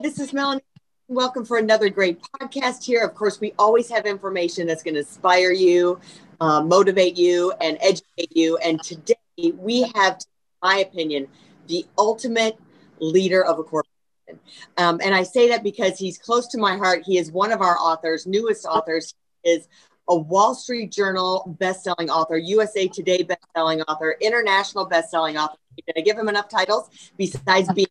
This is Melanie. Welcome for another great podcast here. Of course, we always have information that's going to inspire you, uh, motivate you, and educate you. And today we have, my opinion, the ultimate leader of a corporation. Um, and I say that because he's close to my heart. He is one of our authors, newest authors. He is a Wall Street Journal best-selling author, USA Today best-selling author, international best-selling author. Did I give him enough titles besides being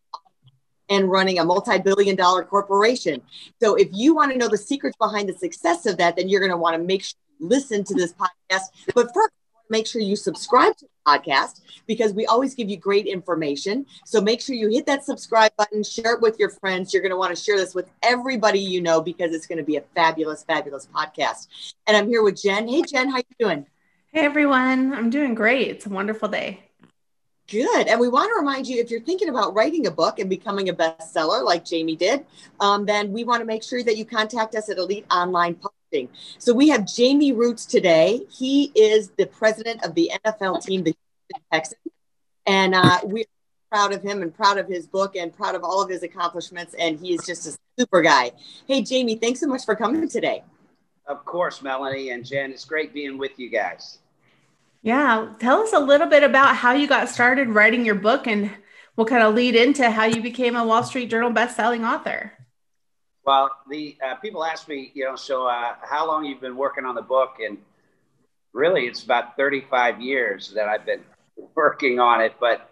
and running a multi-billion dollar corporation. So if you want to know the secrets behind the success of that, then you're going to want to make sure you listen to this podcast. But first, make sure you subscribe to the podcast because we always give you great information. So make sure you hit that subscribe button, share it with your friends. You're going to want to share this with everybody you know because it's going to be a fabulous, fabulous podcast. And I'm here with Jen. Hey, Jen, how you doing? Hey, everyone. I'm doing great. It's a wonderful day. Good. And we want to remind you if you're thinking about writing a book and becoming a bestseller like Jamie did, um, then we want to make sure that you contact us at Elite Online Publishing. So we have Jamie Rootes today. He is the president of the NFL team, the Houston Texans. And uh, we're proud of him and proud of his book and proud of all of his accomplishments. And he is just a super guy. Hey, Jamie, thanks so much for coming today. Of course, Melanie and Jen. It's great being with you guys. Yeah. Tell us a little bit about how you got started writing your book and what kind of lead into how you became a Wall Street Journal best-selling author. Well, the uh, people ask me, you know, so uh, how long you've been working on the book, and really, it's about 35 years that I've been working on it. But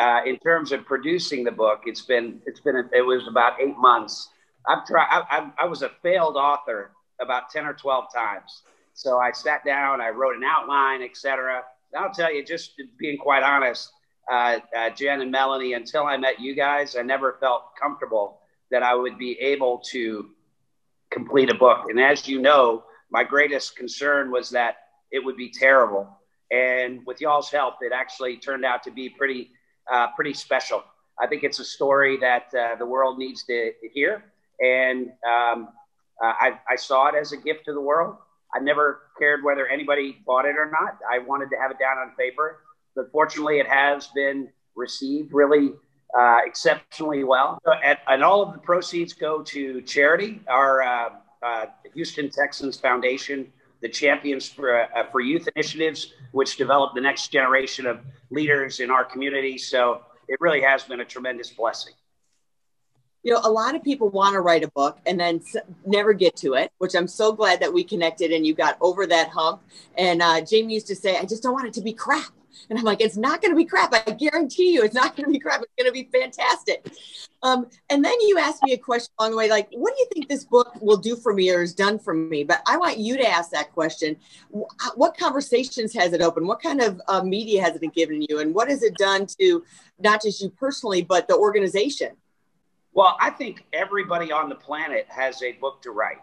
uh, in terms of producing the book, it's been it's been it was about eight months. I've tried. I, I, I was a failed author about 10 or 12 times. So I sat down, I wrote an outline, etc. I'll tell you, just being quite honest, uh, uh, Jen and Melanie, until I met you guys, I never felt comfortable that I would be able to complete a book. And as you know, my greatest concern was that it would be terrible. And with y'all's help, it actually turned out to be pretty, uh, pretty special. I think it's a story that uh, the world needs to hear. And um, uh, I, I saw it as a gift to the world. I never cared whether anybody bought it or not. I wanted to have it down on paper, but fortunately, it has been received really uh, exceptionally well. And, and, all of the proceeds go to charity, our uh, uh, Houston Texans Foundation, the Champions for, uh, for Youth initiatives, which develop the next generation of leaders in our community. So it really has been a tremendous blessing you know, a lot of people want to write a book and then never get to it, which I'm so glad that we connected and you got over that hump. And uh, Jamie used to say, I just don't want it to be crap. And I'm like, it's not going to be crap. I guarantee you, it's not going to be crap. It's going to be fantastic. Um, and then you asked me a question along the way, like, what do you think this book will do for me or has done for me? But I want you to ask that question. What conversations has it opened? What kind of uh, media has it been given you? And what has it done to not just you personally, but the organization? Well, I think everybody on the planet has a book to write,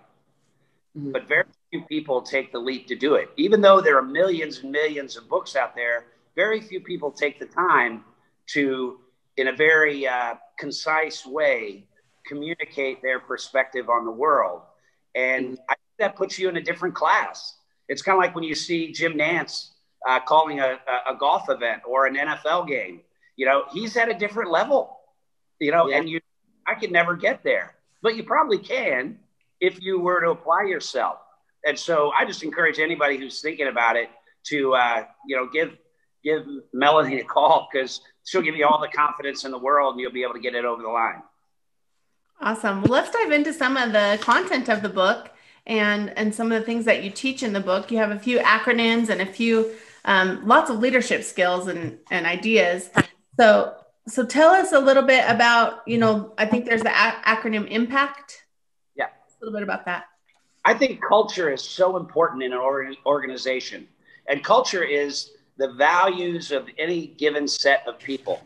mm-hmm. but very few people take the leap to do it. Even though there are millions and millions of books out there, very few people take the time to, in a very uh, concise way, communicate their perspective on the world. And mm-hmm. I think that puts you in a different class. It's kind of like when you see Jim Nantz uh, calling a, a, golf event or an NFL game. You know, he's at a different level. You know, yeah. and you I could never get there, but you probably can if you were to apply yourself. And so I just encourage anybody who's thinking about it to, uh, you know, give give Melanie a call because she'll give you all the confidence in the world and you'll be able to get it over the line. Awesome. Well, let's dive into some of the content of the book and and some of the things that you teach in the book. You have a few acronyms and a few um, lots of leadership skills and and ideas. So so tell us a little bit about, you know, I think there's the a- acronym IMPACT. Yeah. A little bit about that. I think culture is so important in an organization. And culture is the values of any given set of people.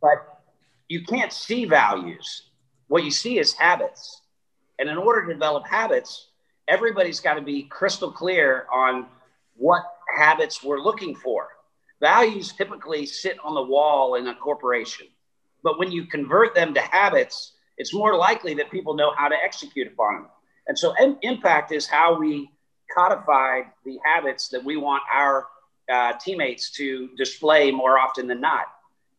But you can't see values what you see is habits. And in order to develop habits, everybody's got to be crystal clear on what habits we're looking for. Values typically sit on the wall in a corporation, but when you convert them to habits, it's more likely that people know how to execute upon them. And so, M- impact is how we codify the habits that we want our uh, teammates to display more often than not.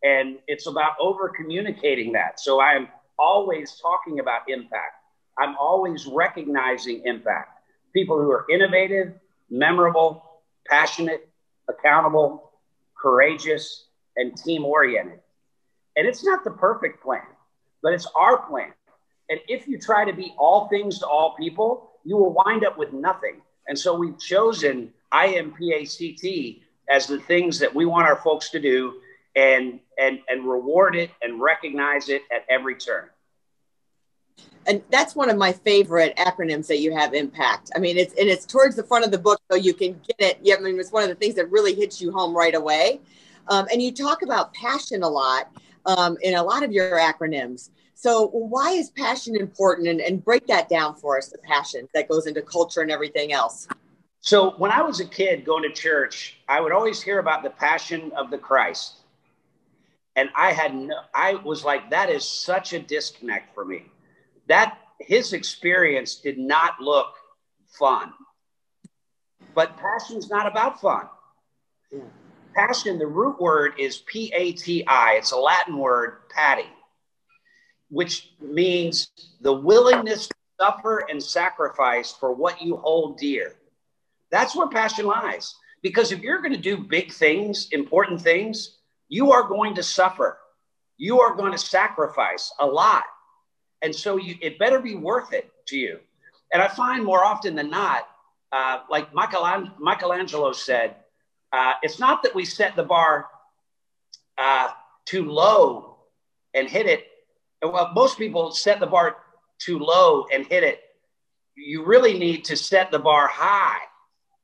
And it's about over communicating that. So, I'm always talking about impact. I'm always recognizing impact. People who are innovative, memorable, passionate, accountable, courageous, and team oriented. And it's not the perfect plan, but it's our plan. And if you try to be all things to all people, you will wind up with nothing. And so we've chosen IMPACT as the things that we want our folks to do and and and reward it and recognize it at every turn and that's one of my favorite acronyms that you have impact. I mean it's and it's towards the front of the book so you can get it. Yeah i mean it's one of the things that really hits you home right away. Um, and you talk about passion a lot um, in a lot of your acronyms. So why is passion important? And, and break that down for us the passion that goes into culture and everything else. So when i was a kid going to church i would always hear about the passion of the christ. And i had no i was like that is such a disconnect for me that his experience did not look fun. But passion is not about fun. Passion, the root word is P A T I. It's a Latin word, pati, which means the willingness to suffer and sacrifice for what you hold dear. That's where passion lies. Because if you're going to do big things, important things, you are going to suffer. You are going to sacrifice a lot. And so you, it better be worth it to you. And I find more often than not, uh, like Michelangelo, Michelangelo said, uh, it's not that we set the bar uh, too low and hit it. Well, most people set the bar too low and hit it. You really need to set the bar high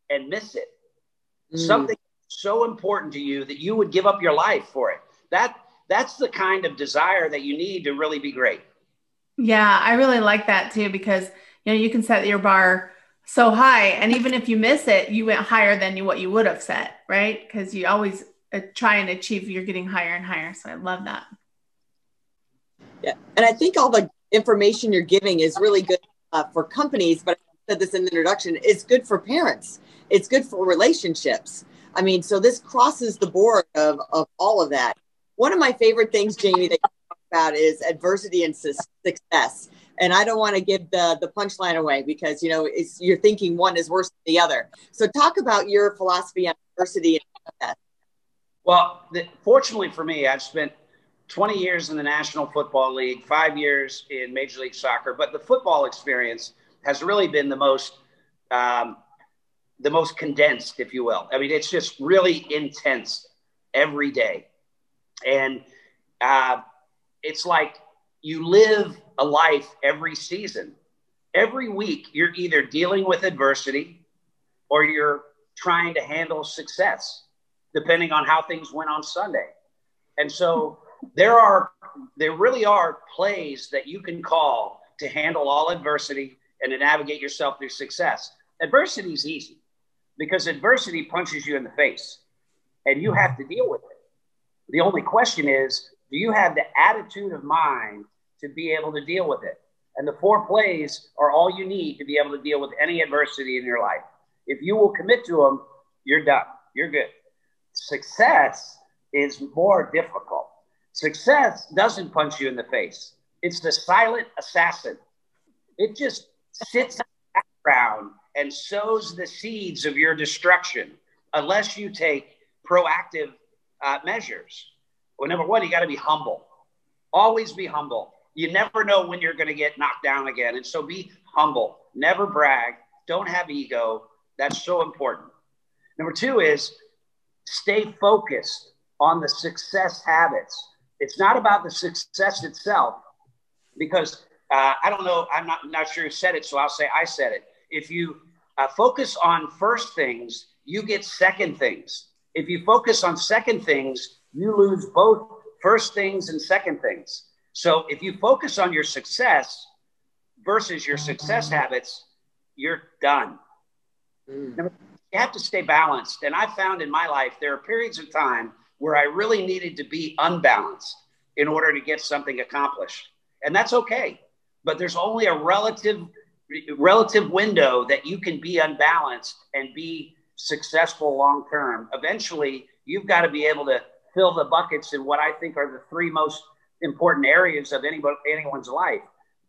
and miss it. Mm. Something so important to you that you would give up your life for it. That that's the kind of desire that you need to really be great. Yeah, I really like that too because you know you can set your bar so high, and even if you miss it, you went higher than you, what you would have set, right? Because you always uh, try and achieve. You're getting higher and higher. So I love that. Yeah, and I think all the information you're giving is really good uh, for companies, but I said this in the introduction. It's good for parents. It's good for relationships. I mean, so this crosses the board of of all of that. One of my favorite things, Jamie, that about is adversity and success. And I don't want to give the the punchline away because you know it's you're thinking one is worse than the other. So talk about your philosophy on adversity and success. Well, the, fortunately for me, I've spent 20 years in the National Football League, five years in Major League Soccer, but the football experience has really been the most um, the most condensed, if you will. I mean, it's just really intense every day, and uh, it's like you live a life every season. Every week, you're either dealing with adversity or you're trying to handle success, depending on how things went on Sunday. And so there are, there really are plays that you can call to handle all adversity and to navigate yourself through success. Adversity is easy because adversity punches you in the face and you have to deal with it. The only question is, do you have the attitude of mind to be able to deal with it? And the four plays are all you need to be able to deal with any adversity in your life. If you will commit to them, you're done. You're good. Success is more difficult. Success doesn't punch you in the face. It's the silent assassin. It just sits in the background and sows the seeds of your destruction unless you take proactive uh, measures. Well, number one, you got to be humble. Always be humble. You never know when you're going to get knocked down again. And so be humble. Never brag. Don't have ego. That's so important. Number two is stay focused on the success habits. It's not about the success itself, because uh, I don't know, I'm not, not sure who said it, so I'll say I said it. If you uh, focus on first things, you get second things. If you focus on second things, you lose both first things and second things. So if you focus on your success versus your success habits, you're done. Mm. You have to stay balanced. And I found in my life, there are periods of time where I really needed to be unbalanced in order to get something accomplished. And that's okay. But there's only a relative relative window that you can be unbalanced and be successful long term. Eventually, you've got to be able to fill the buckets in what I think are the three most important areas of anybody, anyone's life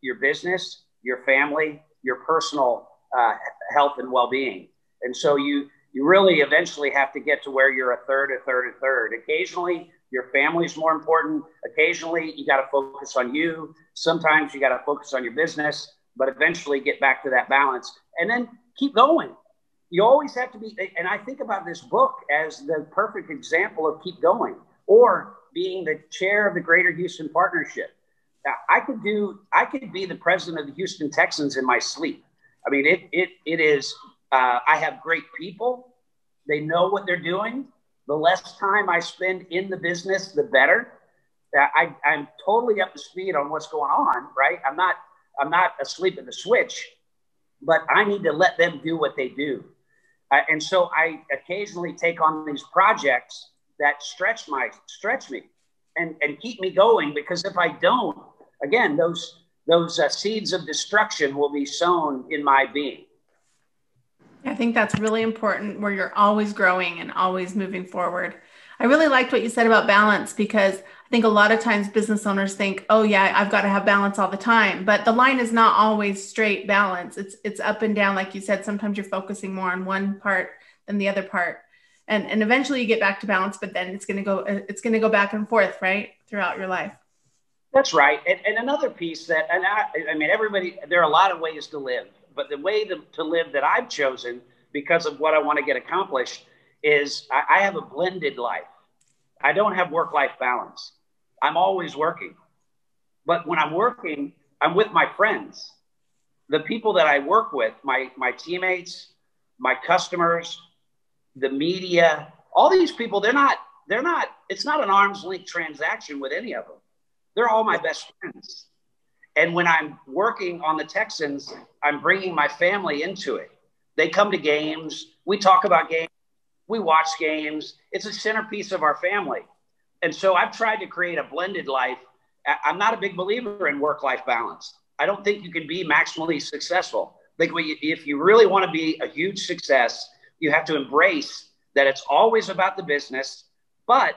your business, your family, your personal uh, health and well being. And so you, you really eventually have to get to where you're a third, a third, a third. Occasionally, your family's more important. Occasionally, you got to focus on you. Sometimes you got to focus on your business, but eventually get back to that balance and then keep going you always have to be and i think about this book as the perfect example of keep going or being the chair of the greater houston partnership. I could do i could be the president of the houston texans in my sleep. I mean it it, it is uh, i have great people. They know what they're doing. The less time i spend in the business the better. I, i'm totally up to speed on what's going on right? I'm not i'm not asleep at the switch but i need to let them do what they do uh, and so I occasionally take on these projects that stretch my stretch me and, and keep me going because if I don't, again, those those uh, seeds of destruction will be sown in my being. I think that's really important where you're always growing and always moving forward. I really liked what you said about balance because I think a lot of times business owners think, "Oh yeah, I've got to have balance all the time." But the line is not always straight balance. It's it's up and down like you said. Sometimes you're focusing more on one part than the other part. And and eventually you get back to balance, but then it's going to go it's going to go back and forth, right? Throughout your life. That's right. And, and another piece that and I I mean everybody there are a lot of ways to live, but the way to, to live that I've chosen because of what I want to get accomplished is I, I have a blended life. I don't have work life balance. I'm always working. But when I'm working, I'm with my friends. The people that I work with, my, my teammates, my customers, the media, all these people, they're not, they're not, it's not an arm's length transaction with any of them. They're all my best friends. And when I'm working on the Texans, I'm bringing my family into it. They come to games. We talk about games. We watch games. It's a centerpiece of our family. And so I've tried to create a blended life. I'm not a big believer in work life balance. I don't think you can be maximally successful. Like if you really want to be a huge success, you have to embrace that it's always about the business. But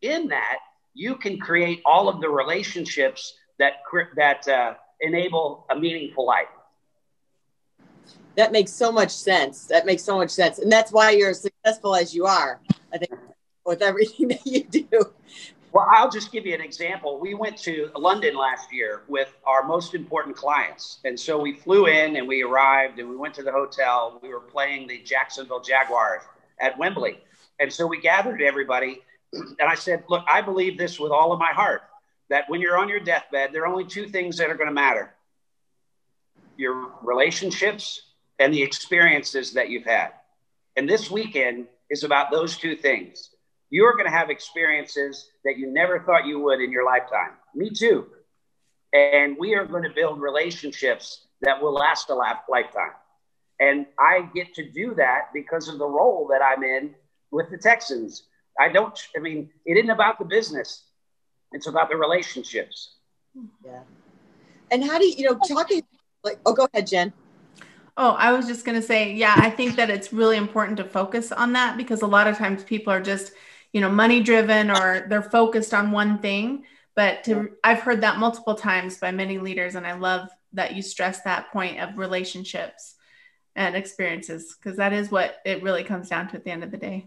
in that, you can create all of the relationships that that uh, enable a meaningful life. That makes so much sense. That makes so much sense, and that's why you're as successful as you are. I think with everything that you do. Well, I'll just give you an example. We went to London last year with our most important clients. And so we flew in and we arrived and we went to the hotel. We were playing the Jacksonville Jaguars at Wembley. And so we gathered everybody. And I said, Look, I believe this with all of my heart that when you're on your deathbed, there are only two things that are going to matter your relationships and the experiences that you've had. And this weekend is about those two things you're going to have experiences that you never thought you would in your lifetime. Me too. And we are going to build relationships that will last a lifetime. And I get to do that because of the role that I'm in with the Texans. I don't, I mean, it isn't about the business, it's about the relationships. Yeah. And how do you, you know, talking like, oh, go ahead, Jen. Oh, I was just going to say, yeah, I think that it's really important to focus on that because a lot of times people are just, you know money driven or they're focused on one thing but to, i've heard that multiple times by many leaders and i love that you stress that point of relationships and experiences because that is what it really comes down to at the end of the day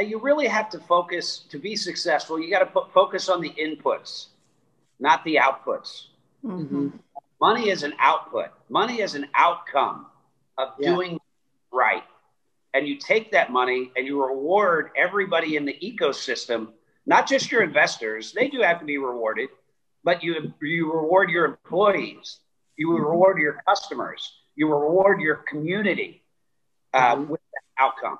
you really have to focus to be successful you got to put focus on the inputs not the outputs mm-hmm. money is an output money is an outcome of yeah. doing right and you take that money and you reward everybody in the ecosystem, not just your investors, they do have to be rewarded, but you, you reward your employees, you reward your customers, you reward your community uh, mm-hmm. with that outcome.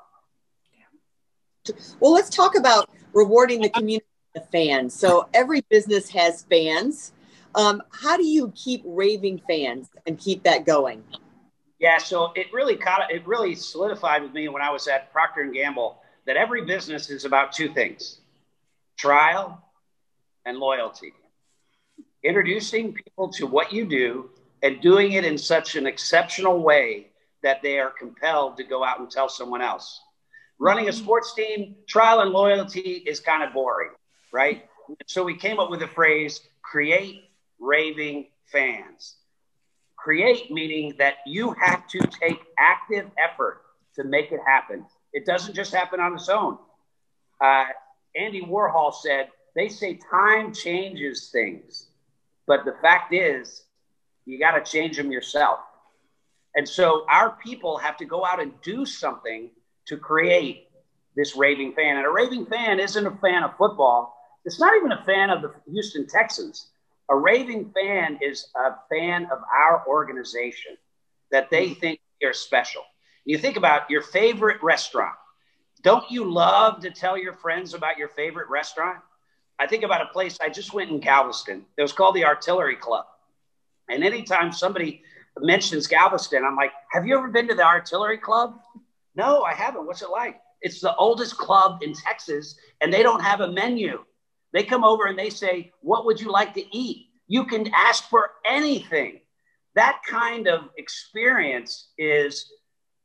Well, let's talk about rewarding the community, the fans. So every business has fans. Um, how do you keep raving fans and keep that going? Yeah, so it really caught it really solidified with me when I was at Procter and Gamble that every business is about two things: trial and loyalty. Introducing people to what you do and doing it in such an exceptional way that they are compelled to go out and tell someone else. Running a sports team, trial and loyalty is kind of boring, right? So we came up with the phrase create raving fans. Create meaning that you have to take active effort to make it happen. It doesn't just happen on its own. Uh, Andy Warhol said, they say time changes things, but the fact is, you got to change them yourself. And so our people have to go out and do something to create this raving fan. And a raving fan isn't a fan of football. It's not even a fan of the Houston Texans. A raving fan is a fan of our organization that they mm-hmm. think are special. You think about your favorite restaurant. Don't you love to tell your friends about your favorite restaurant? I think about a place I just went in Galveston. It was called the Artillery Club. And anytime somebody mentions Galveston, I'm like, have you ever been to the Artillery Club? No, I haven't. What's it like? It's the oldest club in Texas, and they don't have a menu. They come over and they say, What would you like to eat? You can ask for anything. That kind of experience is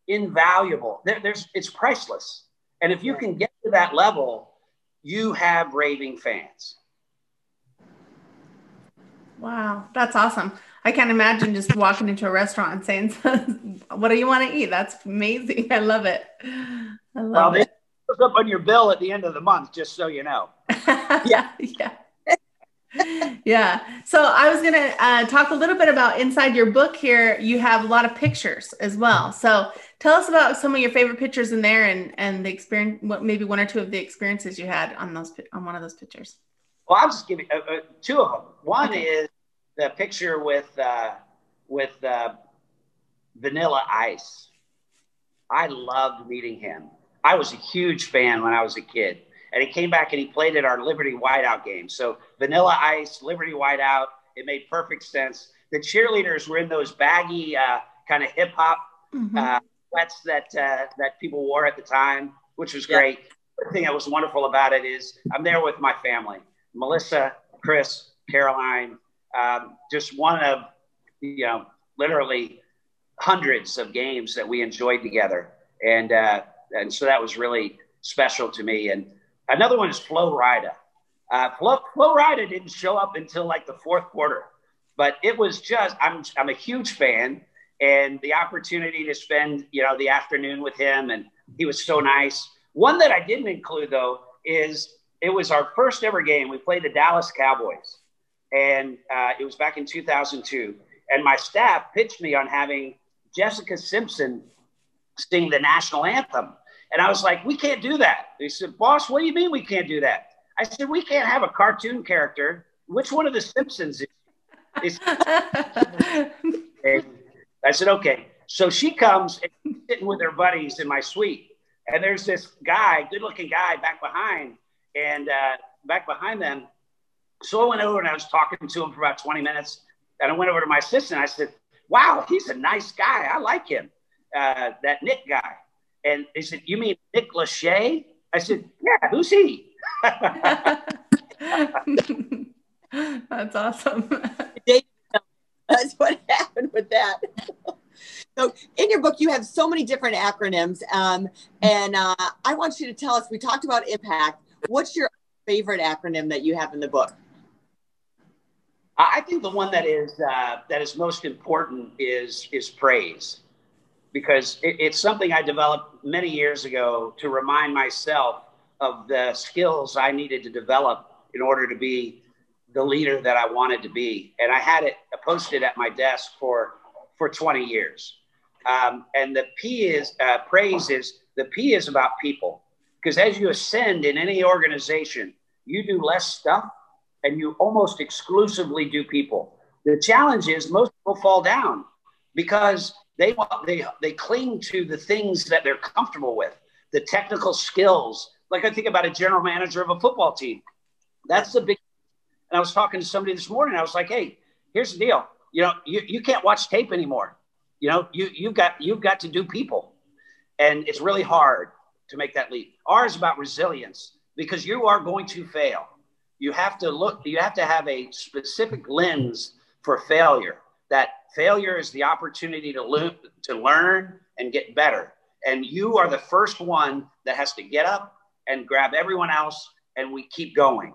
invaluable. There, there's, it's priceless. And if you can get to that level, you have raving fans. Wow, that's awesome. I can't imagine just walking into a restaurant and saying, "What do you want to eat?" That's amazing. I love it. I love well, it. Goes up on your bill at the end of the month, just so you know. yeah, yeah, yeah. So I was gonna uh, talk a little bit about inside your book. Here, you have a lot of pictures as well. So tell us about some of your favorite pictures in there, and and the experience. What maybe one or two of the experiences you had on those on one of those pictures. Well, I'll just give you uh, uh, two of them. One okay. is the picture with uh, with uh, Vanilla Ice. I loved meeting him. I was a huge fan when I was a kid, and he came back and he played at our Liberty Whiteout game. So Vanilla Ice, Liberty Whiteout, it made perfect sense. The cheerleaders were in those baggy uh, kind of hip hop mm-hmm. uh, sweats that uh, that people wore at the time, which was great. The thing that was wonderful about it is I'm there with my family, Melissa, Chris, Caroline, um, just one of you know literally hundreds of games that we enjoyed together, and uh, and so that was really special to me. And another one is Flo Rida. Uh, Flo, Flo Rida didn't show up until like the fourth quarter, but it was just I'm I'm a huge fan, and the opportunity to spend you know the afternoon with him, and he was so nice. One that I didn't include though is it was our first ever game. We played the Dallas Cowboys and uh, it was back in 2002. And my staff pitched me on having Jessica Simpson sing the national anthem. And I was like, we can't do that. They said, boss, what do you mean we can't do that? I said, we can't have a cartoon character. Which one of the Simpsons is? I said, okay. So she comes and sitting with her buddies in my suite. And there's this guy, good looking guy back behind. And uh, back behind them, so I went over and I was talking to him for about 20 minutes. And I went over to my assistant. And I said, wow, he's a nice guy. I like him, uh, that Nick guy. And he said, you mean Nick Lachey? I said, yeah, who's he? That's awesome. That's what happened with that. So, in your book, you have so many different acronyms, um, and uh, I want you to tell us. We talked about impact. What's your favorite acronym that you have in the book? I think the one that is uh, that is most important is is praise, because it, it's something I developed many years ago to remind myself of the skills I needed to develop in order to be the leader that I wanted to be, and I had it posted at my desk for for 20 years. Um, and the P is uh, praise is the P is about people, because as you ascend in any organization, you do less stuff and you almost exclusively do people. The challenge is most people fall down because they want they they cling to the things that they're comfortable with, the technical skills. Like I think about a general manager of a football team. That's the big. And I was talking to somebody this morning. I was like, "Hey, here's the deal. You know, you, you can't watch tape anymore. You know, you you've got you've got to do people. And it's really hard to make that leap. R is about resilience because you are going to fail. You have to look, you have to have a specific lens for failure. That failure is the opportunity to, lo- to learn and get better. And you are the first one that has to get up and grab everyone else, and we keep going.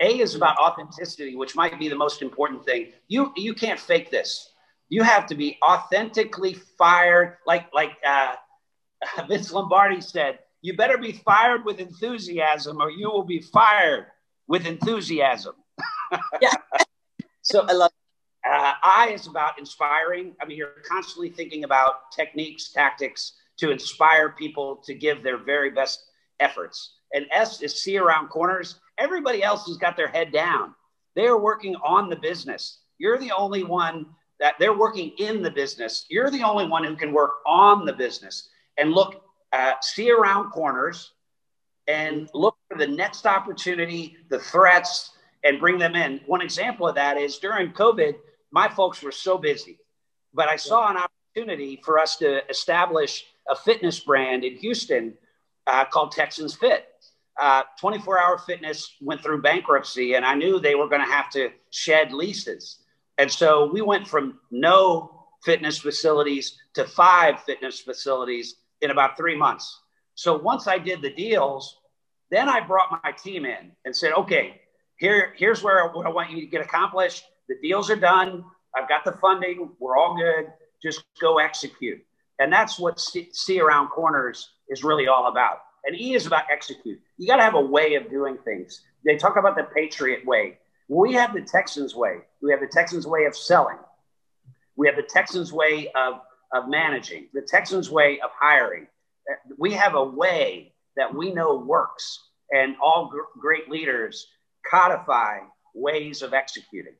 A is about authenticity, which might be the most important thing. You you can't fake this. You have to be authentically fired, like like uh, Vince Lombardi said. You better be fired with enthusiasm, or you will be fired with enthusiasm. yeah. so I love. Uh, I is about inspiring. I mean, you're constantly thinking about techniques, tactics to inspire people to give their very best efforts. And S is see around corners. Everybody else has got their head down. They're working on the business. You're the only one that they're working in the business. You're the only one who can work on the business and look, uh, see around corners and look for the next opportunity, the threats, and bring them in. One example of that is during COVID, my folks were so busy, but I saw an opportunity for us to establish a fitness brand in Houston uh, called Texans Fit. Uh, 24 hour fitness went through bankruptcy, and I knew they were going to have to shed leases. And so we went from no fitness facilities to five fitness facilities in about three months. So once I did the deals, then I brought my team in and said, okay, here, here's where what I want you to get accomplished. The deals are done. I've got the funding. We're all good. Just go execute. And that's what see, see around corners is really all about. And E is about execute. You got to have a way of doing things. They talk about the Patriot way. We have the Texans way. We have the Texans way of selling. We have the Texans way of, of managing, the Texans way of hiring. We have a way that we know works, and all gr- great leaders codify ways of executing.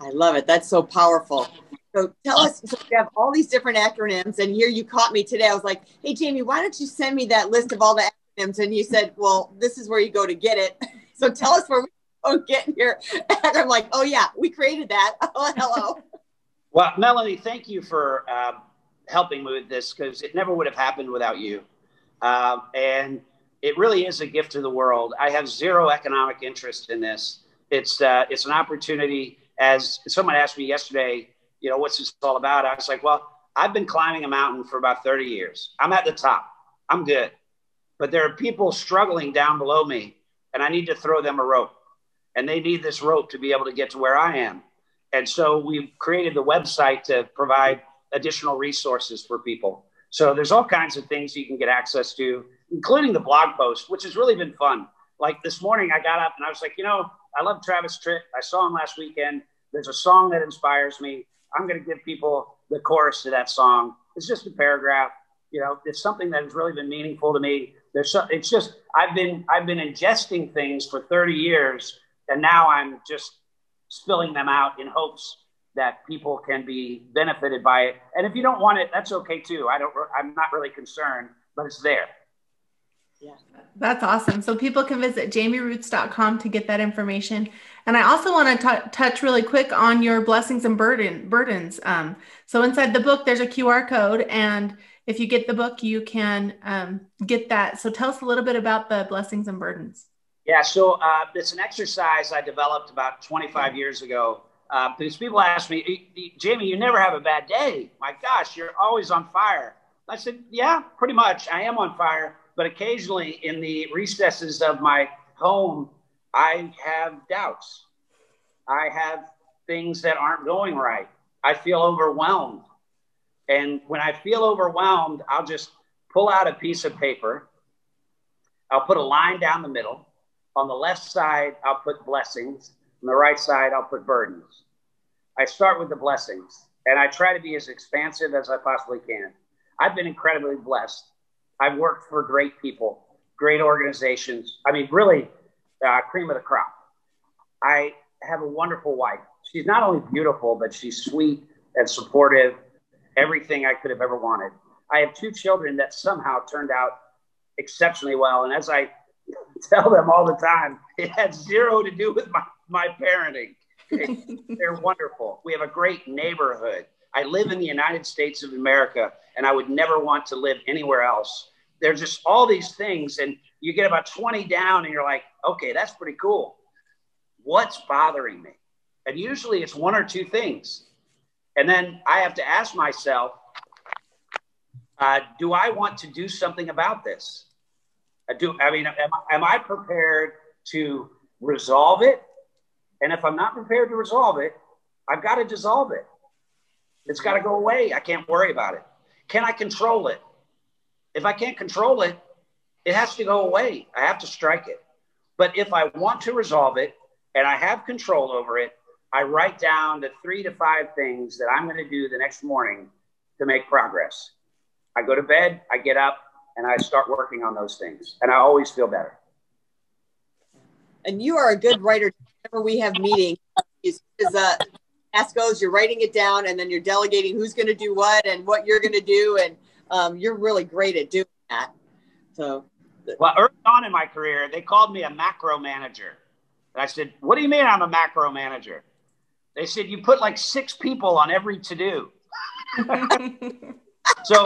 I love it. That's so powerful. So tell us, so we have all these different acronyms, and here you caught me today. I was like, hey, Jamie, why don't you send me that list of all the acronyms? And you said, well, this is where you go to get it. So tell us where we go get here. And I'm like, oh, yeah, we created that. Oh, hello. Well, Melanie, thank you for uh, helping me with this because it never would have happened without you. Um, and it really is a gift to the world. I have zero economic interest in this. It's, uh, it's an opportunity. As someone asked me yesterday, you know, what's this all about? I was like, well, I've been climbing a mountain for about 30 years. I'm at the top. I'm good. But there are people struggling down below me, and I need to throw them a rope. And they need this rope to be able to get to where I am. And so we've created the website to provide additional resources for people. So there's all kinds of things you can get access to, including the blog post, which has really been fun. Like this morning, I got up and I was like, you know, I love Travis Tritt. I saw him last weekend. There's a song that inspires me. I'm going to give people the chorus to that song. It's just a paragraph. You know, it's something that has really been meaningful to me. There's so, it's just I've been I've been ingesting things for 30 years, and now I'm just spilling them out in hopes that people can be benefited by it. And if you don't want it, that's okay too. I don't. I'm not really concerned, but it's there. Yeah. That's awesome. So people can visit jamierootes.com to get that information. And I also want to touch really quick on your blessings and burden burdens. Um, so inside the book, there's a QR code, and if you get the book, you can um, get that. So tell us a little bit about the blessings and burdens. Yeah, so uh, it's an exercise I developed about 25 years ago. Uh, because people ask me, Jamie, you never have a bad day. My gosh, you're always on fire. I said, Yeah, pretty much. I am on fire. But occasionally in the recesses of my home, I have doubts. I have things that aren't going right. I feel overwhelmed. And when I feel overwhelmed, I'll just pull out a piece of paper. I'll put a line down the middle. On the left side, I'll put blessings. On the right side, I'll put burdens. I start with the blessings and I try to be as expansive as I possibly can. I've been incredibly blessed. I've worked for great people, great organizations. I mean, really, uh, cream of the crop. I have a wonderful wife. She's not only beautiful, but she's sweet and supportive, everything I could have ever wanted. I have two children that somehow turned out exceptionally well. And as I tell them all the time, it had zero to do with my, my parenting. They're wonderful. We have a great neighborhood. I live in the United States of America and I would never want to live anywhere else. There's just all these things, and you get about 20 down and you're like, okay, that's pretty cool. What's bothering me? And usually it's one or two things. And then I have to ask myself, uh, do I want to do something about this? I do. I mean, am, am I prepared to resolve it? And if I'm not prepared to resolve it, I've got to dissolve it. It's got to go away. I can't worry about it. Can I control it? If I can't control it, it has to go away. I have to strike it. But if I want to resolve it and I have control over it, I write down the three to five things that I'm going to do the next morning to make progress. I go to bed, I get up, and I start working on those things. And I always feel better. And you are a good writer. Whenever we have meetings, is uh, task goes, you're writing it down, and then you're delegating who's going to do what and what you're going to do, and um, you're really great at doing that. So, well, early on in my career, they called me a macro manager, and I said, "What do you mean I'm a macro manager?" They said, "You put like six people on every to do." so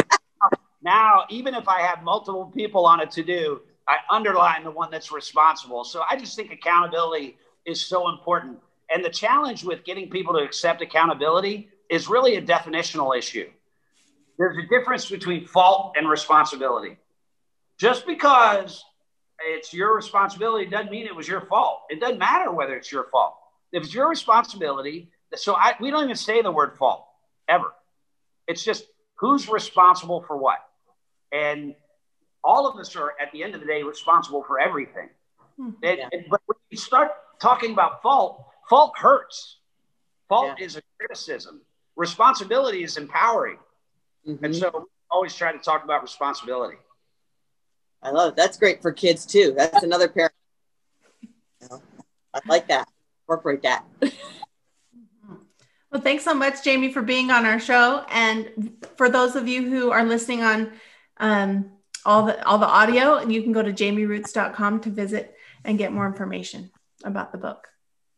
now, even if I have multiple people on a to do, I underline the one that's responsible. So I just think accountability is so important. And the challenge with getting people to accept accountability is really a definitional issue. There's a difference between fault and responsibility. Just because it's your responsibility doesn't mean it was your fault. It doesn't matter whether it's your fault. If it's your responsibility, so I, we don't even say the word fault ever. It's just who's responsible for what. And all of us are, at the end of the day, responsible for everything. Hmm. And, yeah. and, but when you start talking about fault, fault hurts. Fault yeah. is a criticism. Responsibility is empowering. Mm-hmm. And so always try to talk about responsibility. I love it. That's great for kids too. That's another parent. I like that. Incorporate that. Well, thanks so much, Jamie, for being on our show. And for those of you who are listening on um, all the all the audio, and you can go to jamierootes.com to visit and get more information about the book.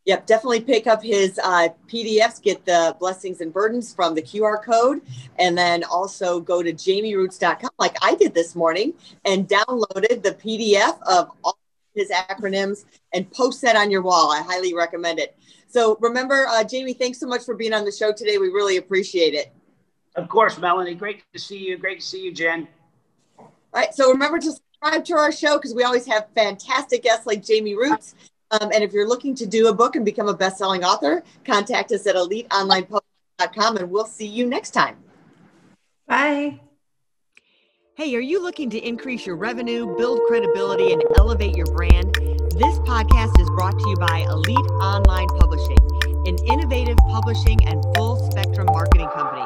Yep, definitely pick up his uh, PDFs, get the blessings and burdens from the QR code, and then also go to jamierootes.com, like I did this morning, and downloaded the PDF of all his acronyms and post that on your wall. I highly recommend it. So remember, uh, Jamie, thanks so much for being on the show today. We really appreciate it. Of course, Melanie. Great to see you. Great to see you, Jen. All right. So remember to subscribe to our show because we always have fantastic guests like Jamie Rootes. Um, and if you're looking to do a book and become a best-selling author, contact us at eliteonlinepublishing.com and we'll see you next time. Bye. Hey, are you looking to increase your revenue, build credibility, and elevate your brand? This podcast is brought to you by Elite Online Publishing, an innovative publishing and full spectrum marketing company.